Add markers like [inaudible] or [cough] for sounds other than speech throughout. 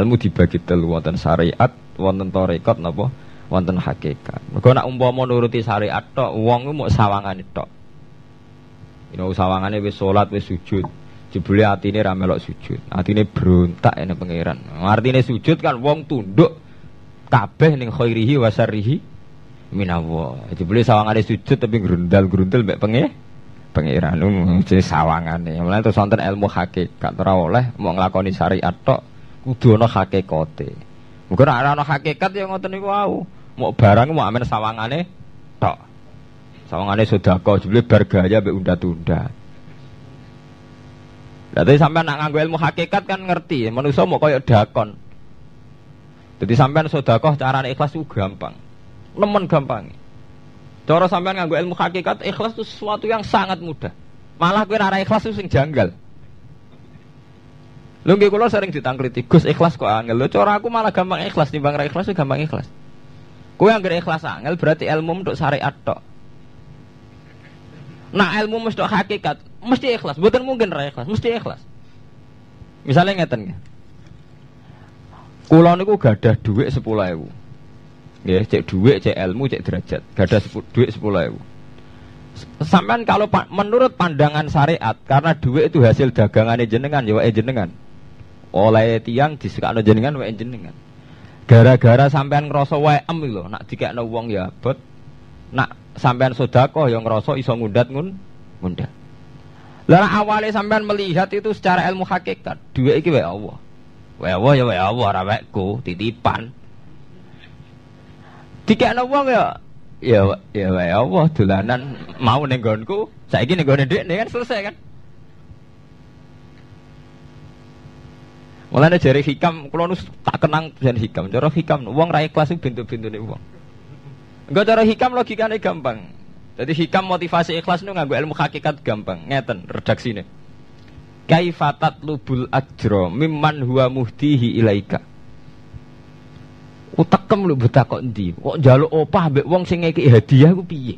Ilmu dibagi telu wonten syariat wonten tarekat napa? Wonten hakikat. Mergo nek umpama nuruti syariat tok wong mau sawangane tok. Ino sawangane wis salat wis sujud jebule atine ra melok sujud. Atine berontak ene pangeran. Artine sujud kan wong tunduk kabeh ning khairihi wa syarrihi minallah. Jebule sawangane sujud tapi grundal-grundal mbek pengen pangeran. Jadi sawangane. Mulane terus wonten ilmu hakikat. Ora oleh mau nglakoni syariat tok kudu ana hakikate. Muga ora ana hakikat ya ngoten niku wau. Mau barang mau amen sawangane tok. Sawangane sedekah jebule bar gaya mbek unda-tunda. Berarti sampean nak nganggo ilmu hakikat kan ngerti, manusia mau koyo dakon. Jadi sampean sedekah carane ikhlas itu gampang. Nemen gampang. Cara sampean nganggo ilmu hakikat ikhlas itu sesuatu yang sangat mudah. Malah kowe ora ikhlas itu sing janggal. Lho nggih kula sering ditangkliti, Gus ikhlas kok angel. Lho cara aku malah gampang ikhlas timbang ra ikhlas gampang ikhlas. Kowe anggere ikhlas angel berarti ilmu untuk syariat tok. Nah ilmu mesti hakikat, mesti ikhlas. Bukan mungkin ra ikhlas, mesti ikhlas. Misalnya ngeten nggih. Kula niku gadah dhuwit 10.000. Ya, cek duit, cek ilmu, cek derajat. Duit sepuluh ribu. Sampai kalau pa, menurut pandangan syariat, karena duit itu hasil dagangan jenengan, ya jenengan. Oleh tiang disekakno jenengan, wae jenengan. Gara-gara sampean ngerasa wae em lho, nak dikekno wong ya abot. Nak sampean sodako yang ngerasa iso ngundat ngun, ngundat. Lah awalnya sampean melihat itu secara ilmu hakikat, duit iki wae Allah. Wae Allah ya wae Allah, ora titipan. Dikekno wong ya ya ya wae Allah dolanan mau ning nggonku, saiki ning dhekne kan selesai kan. Mulane jare hikam kula nu tak kenang jan hikam. Cara hikam wong ra ikhlas bintu-bintune wong. Enggak cara hikam logikane gampang. Jadi hikam motivasi ikhlas nu nganggo ilmu hakikat gampang. Ngeten redaksine. Kaifatat lubul ajro mimman huwa muhtihi ilaika utekem lu buta kok endi? Kok njaluk opah mbek wong sing ngeki hadiah ku piye?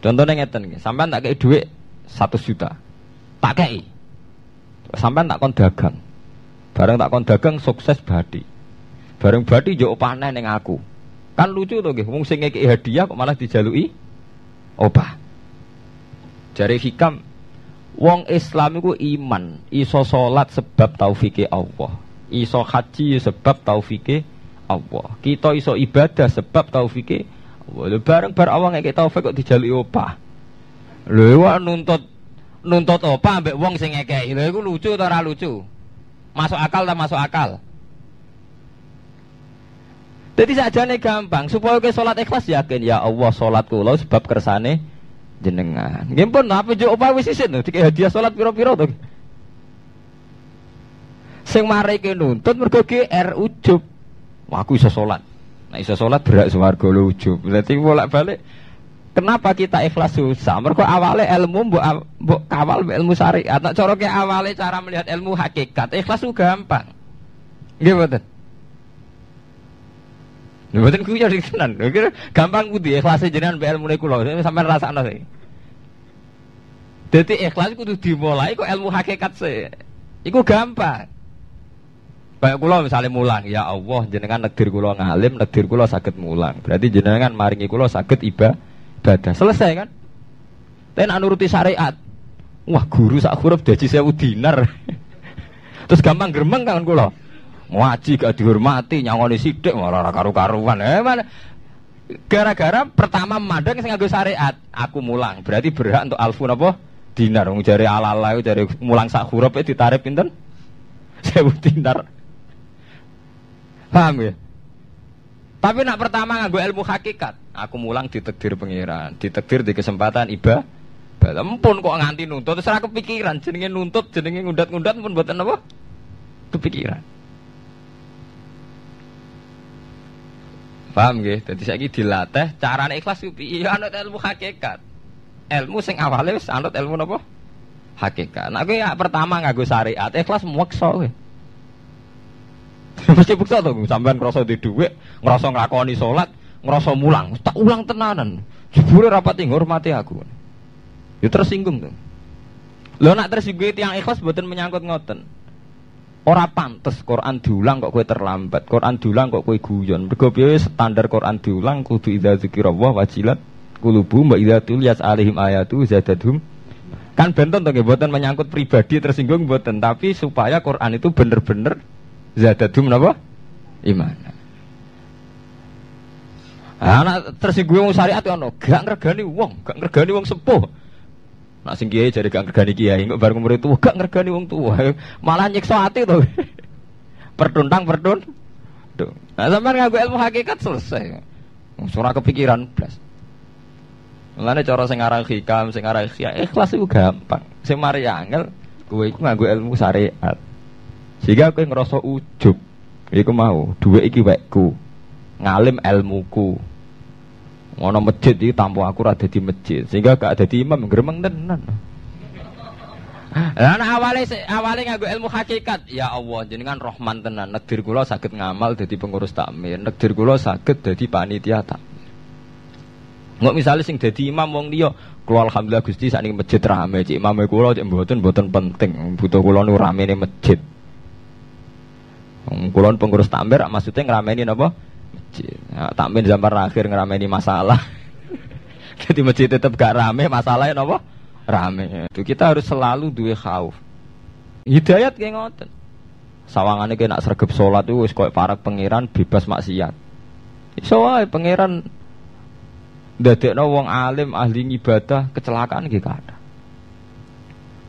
Contohnya ngeten nggih, sampean tak kei dhuwit 1 juta. Tak kei. Sampean tak kon dagang. Bareng tak kon dagang sukses badi. Bareng badi yo opah ning aku. Kan lucu to nggih, wong sing hadiah kok malah dijaluki opah. Jari hikam Wong Islam iku iman, iso salat sebab taufike Allah. Iso haji sebab taufike Allah. Kita iso ibadah sebab taufike Allah. bareng bar awang ngeke taufik kok dijalui opah. Lho wak nuntut nuntut opah ambek wong sing ngekeki. Lho iku lucu ora lucu? Masuk akal tak masuk akal? Jadi nih gampang supaya ke sholat ikhlas yakin ya Allah sholat kula sebab kersane jenengan. Nggih pun apa jo opah wis isin lho dikek hadiah sholat piro-piro to. Sing mari ke nuntut mergo GR ujub. Aku bisa sholat. Nah, bisa sholat berak suwargo lucu. Berarti bolak-balik. Kenapa kita ikhlas susah? Mereka awalnya ilmu mbok kawal ilmu syariat. Nak ke awalnya cara melihat ilmu hakikat. Ikhlas itu gampang. Nggih mboten? Mboten kuwi jadi tenan. Gampang kudu ikhlas jenengan mbek ilmune kula. Sampeyan rasakno sih. Jadi ikhlas kudu dimulai kok ilmu hakikat sih. Iku gampang. Kayak kula misalnya mulang, ya Allah jenengan negdir kula ngalim, negdir kula sakit mulang. Berarti jenengan maringi kula sakit ibadah. Selesai kan? Tapi nak nuruti syariat. Wah, guru sak huruf daji sewu dinar. [laughs] Terus gampang geremeng kan kula. Ngaji gak dihormati, nyangoni sidik malah karu-karuan. Eh mana? Gara-gara pertama mandang sing nganggo syariat, aku mulang. Berarti berhak untuk alfu napa? Dinar. Wong jare ala-ala jare mulang sak huruf itu ditarik pinten? [laughs] Sewu dinar. Paham ya? Tapi nak pertama nganggo ilmu hakikat, aku mulang ditekdir pengiran, ditekdir di kesempatan iba. Ampun kok nganti nuntut, terus aku kepikiran, jenenge nuntut, jenenge ngundat-ngundat pun buatan apa? Kepikiran. Paham nggih? Dadi saiki dilatih carane ikhlas ku piye? Anut ilmu hakikat. Ilmu sing awale wis anut ilmu napa? Hakikat. Nah kowe ya pertama nganggo syariat, ikhlas meksa kowe. [laughs] Mesti bukti to sampean ngrasa di dhuwit, ngrasa nglakoni salat, ngrasa mulang, tak ulang tenanan. Jebule rapat ngurmati aku. Ya tersinggung tuh. Lo nak tersinggung yang ikhlas buatan menyangkut ngoten. Ora pantes Quran diulang kok kue terlambat. Quran diulang kok kue guyon. Mergo standar Quran diulang kudu idza dzikrullah wajilat kulubu mbak idza tuliyat alaihim ayatu zadadhum. Kan benten to buatan menyangkut pribadi tersinggung buatan, tapi supaya Quran itu bener-bener zadadhum napa? Iman. Anak tersinggung syariat ono, gak ngergani wong, gak ngergani wong sepuh. Nak sing kiai jadi gak ngergani kiai, nggak bareng umur itu gak ngergani wong tua, [laughs] malah nyiksa hati tuh. [laughs] pertuntang pertun. Tuh. Nah, sampai ngaku ilmu hakikat selesai. Surah kepikiran plus. Mulane cara sing hikam, sing aran ikhlas itu gampang. Sing mari angel kowe iku nganggo ilmu syariat. Sehingga kowe ngerasa ujub. Iku mau, duwe iki wekku. Ngalim ilmuku. Ngono masjid iki tampo aku ora dadi masjid, sehingga gak dadi imam gremeng tenan. Lah awale awale nganggo ilmu hakikat, ya Allah jenengan Rahman tenan. Negdir kula saged ngamal dadi pengurus takmir, negdir kula saged dadi panitia tak. Nggak misalnya sing dadi imam wong liya, kula alhamdulillah Gusti sakniki masjid rame, cik imam kula cik mboten mboten penting, butuh kula nu ramene masjid. Kulon pengurus takmir maksudnya ngerameni masjid. Nah, takmin zaman akhir ngerameni masalah. [laughs] Jadi masjid tetap gak rame, masalahnya apa? Rame. Itu kita harus selalu duwe khauf. Hidayat kayak ngoten. Sawangannya kayak nak sergap sholat itu wis koyo para pangeran bebas maksiat. Iso wae pangeran ndadekno wong alim ahli ibadah kecelakaan gitu ada.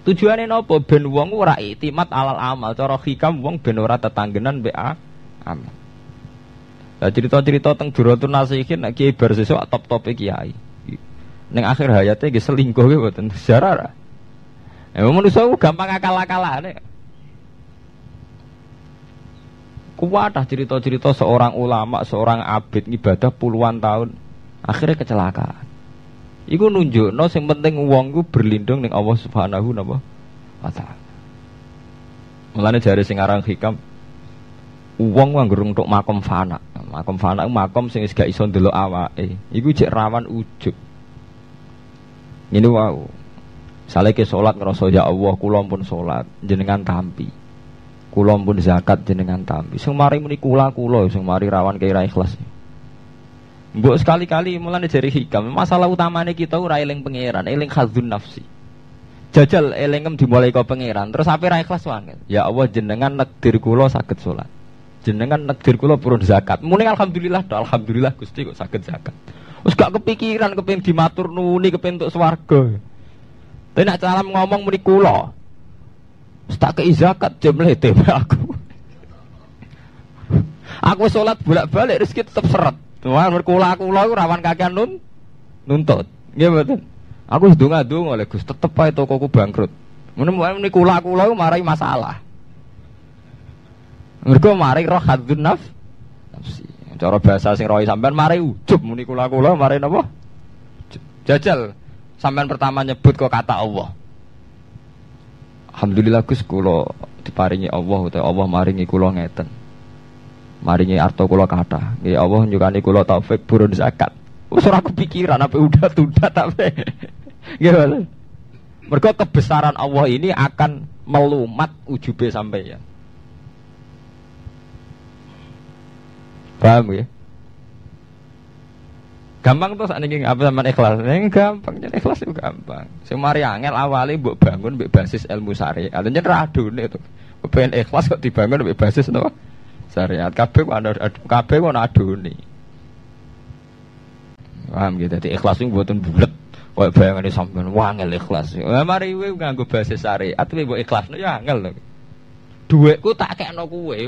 Tujuannya nopo ben wong ora itimat alal amal, cara hikam wong ben ora tetanggenan be amal. Nah, cerita-cerita tentang Duratun Nasihin nek kiai bar sesuk top-top kiai. Neng akhir hayatnya ge selingkuh ge mboten sejarah. Ya manusia gampang akal-akalane. Kuatah cerita-cerita seorang ulama, seorang abid ibadah puluhan tahun, akhirnya kecelakaan. Iku nunjuk, no, yang penting uang gue berlindung ning Allah Subhanahu wa taala. Mulane jari sing aran hikam, uang gerung untuk makom fana. Makom fana makom sing gak iso ndelok awake. Iku cek rawan ujub. Ini wow. Saleh ke sholat ngerasa ya Allah, kulon pun sholat, jenengan tampi. Kulon pun zakat jenengan tampi. Sing mari muni kula kula, sing mari rawan kira ikhlas. Mbok sekali-kali mulane jari hikam, masalah utamanya kita ora eling pangeran, eling khazun nafsi. Jajal elingem dimulai kau pangeran, terus apa ra ikhlas wangen. Ya Allah jenengan nekdir kula saged sholat jenengan negdir kula purun zakat. Muni alhamdulillah, do alhamdulillah Gusti kok saged zakat. Wis gak kepikiran kepengin dimatur nuni kepengin untuk swarga. Tapi nak cara ngomong muni kula. Wis tak kei zakat aku. [laughs] aku sholat bolak-balik rezeki tetep seret. Tuhan berkula kula iku rawan kakean nun nuntut. Nggih mboten. Aku wis donga-donga oleh Gus tetep ae tokoku bangkrut. Muni kula kula marai masalah. Mergo mari roh hadzun naf. Cara bahasa sing rohi sampean mari ujub muni kula-kula mari napa? Jajal sampean pertama nyebut kok kata Allah. Alhamdulillah Gus kula diparingi Allah utawa Allah maringi kula ngeten. Maringi arto kula kata. Nggih Allah nyukani kula taufik burun zakat. Wis ora kepikiran apa udah tunda tapi. Nggih Mergo kebesaran Allah ini akan melumat ujube sampai ya. Paham ya? Gampang tuh saat ini apa sama ikhlas? Ini gampang, jadi ikhlas itu gampang. Semari angel awalnya buat bangun buat basis ilmu syariat. Artinya radun itu. Pengen ikhlas kok dibangun buat basis no? Syariat. Kabeh ada kabeh kok aduni. Paham gitu? Jadi ikhlas itu buatan bulat. Kok bayangan ini sampai wangel ikhlas. Nah, mari we nganggo basis syariat. Tapi buat ikhlas ya angel. Duitku tak kayak no kue.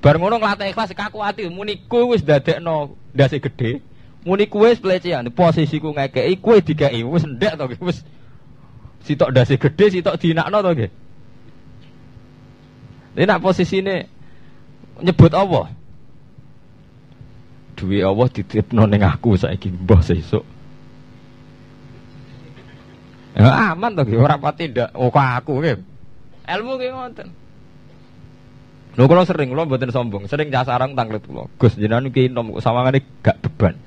Bar ngono nglatih ikhlas kaku ati muni kowe wis dadekno ndase gedhe. Muni kowe wis pelecehan posisiku ngekeki kowe dikeki wis ndek to wis sitok ndase gedhe sitok dinakno to nggih. Ini nak posisine nyebut Allah. duwe Allah dititipno ning aku saiki mbah sesuk. Ya aman to ora pati ndak oh aku nggih. Ilmu ki ngoten. Lho kula sering kula mboten sombong, sering sarang tanglet kula. Gus jenengan iki nom kok sawangane gak beban.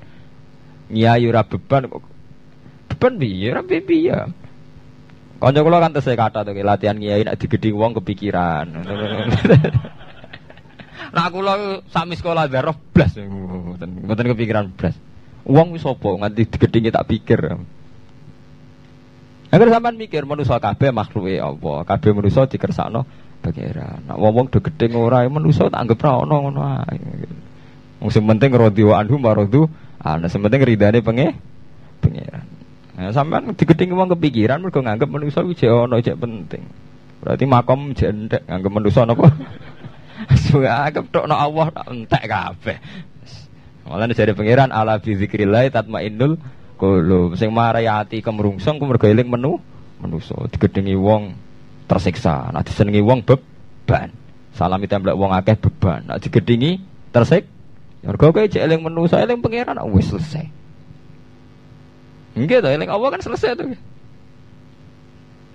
Nyai ora beban kok. Beban piye? Ora piye. Kanca kula kan tesih kata to latihan nyai nek digedhi wong kepikiran. [laughs] Nah kula sami sekolah darah blas mboten mboten kepikiran blas. Wong wis apa nganti digedhi tak pikir. Agar sampean mikir manusa kabeh makhluke Allah, kabeh manusa dikersakno pangeran. Nak wong do ora manusa tak anggap ra ono ngono ae. Wong sing penting radhi wa anhu maradu, ana sing penting ridane penge pangeran. Nah, sampean digedhe wong kepikiran mergo nganggep manusa iki ono cek penting. Berarti makom jendek nganggep manusa napa? [laughs] Anggap tok Allah tak entek kabeh. Malah dari pangeran ala bi zikrillah tatmainnul Kulo sing marai ati kemrungsung mergo eling menu manusa digedhengi wong tersiksa. Nek disenengi wong beban. Salami templek wong akeh beban. Nek digedhengi tersik mergo kowe cek eling manusa eling pangeran wis selesai. Nggih to eling Allah kan selesai to.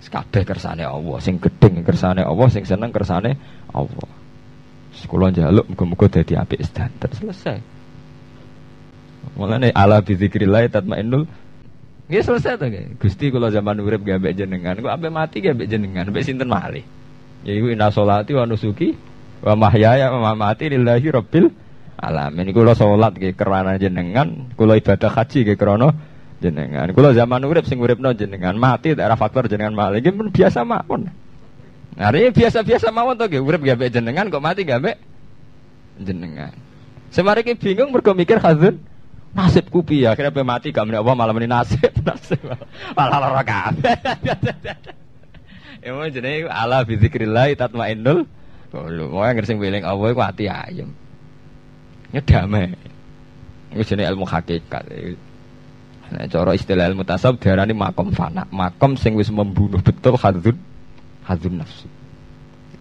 Kabeh kersane Allah, sing gedeng kersane Allah, sing seneng kersane Allah. Sekolah jaluk muga-muga dadi apik standar selesai. Mulane ala bizikrillah tatmainnul Nggih selesai to nggih. Gusti kula zaman urip nggih ambek jenengan, kok ambek mati nggih ambek jenengan, ambek sinten malih. Ya iku inna sholati wa nusuki wa mahyaya wa mamati lillahi rabbil alamin. Kula salat nggih kerana jenengan, kula ibadah haji nggih krana jenengan. Kula zaman urip sing uripno jenengan, mati daerah faktor jenengan malih. Nggih pun biasa mawon. Nah, ini biasa-biasa mawon to nggih, urip ambek jenengan kok mati nggih jenengan. Semari ki bingung mergo mikir khazun nasibku piye akhirnya pe mati gak menapa malah meni nasib [laughs] nasib malah lara kabeh [laughs] Emang jenenge ala bi zikrillah tatmainnul qulub. Mau yang sing weling Allah iku ati ayem. Ya damai. Iku jenenge ilmu hakikat. Nah, cara istilah ilmu tasawuf diarani makom fana. Makom sing wis membunuh betul hadzun hadzun nafsi.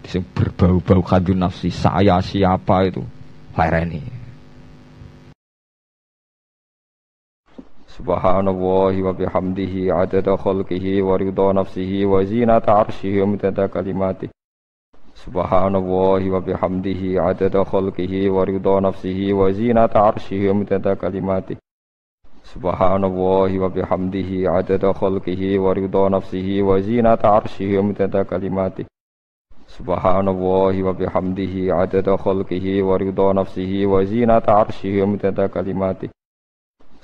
Berbau-bau hadzun nafsi. Saya siapa itu? Lereni. Subhanallahi wa bihamdihi adada khalqihi wa ridha nafsihi wa zinata arshihi wa midada kalimati Subhanallahi wa bihamdihi adada khalqihi wa ridha nafsihi wa zinata arshihi wa midada kalimati Subhanallahi wa bihamdihi adada khalqihi wa ridha nafsihi wa zinata arshihi wa midada kalimati. Subhanallahi wa bihamdihi adada khalqihi wa ridha nafsihi wa zinata arshihi wa midada kalimati.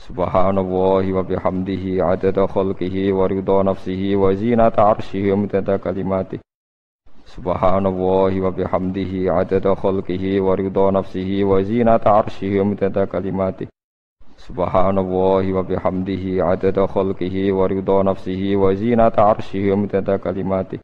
Subhanallahi wa bihamdihi adada khalqihi wa ridha nafsihi wa zinata arshihi wa midada kalimati. Subhanallahi wa bihamdihi adada khalqihi wa ridha nafsihi wa zinata arshihi wa midada kalimati Subhanallahi wa bihamdihi adada khalqihi wa ridha nafsihi wa zinata arshihi wa midada kalimati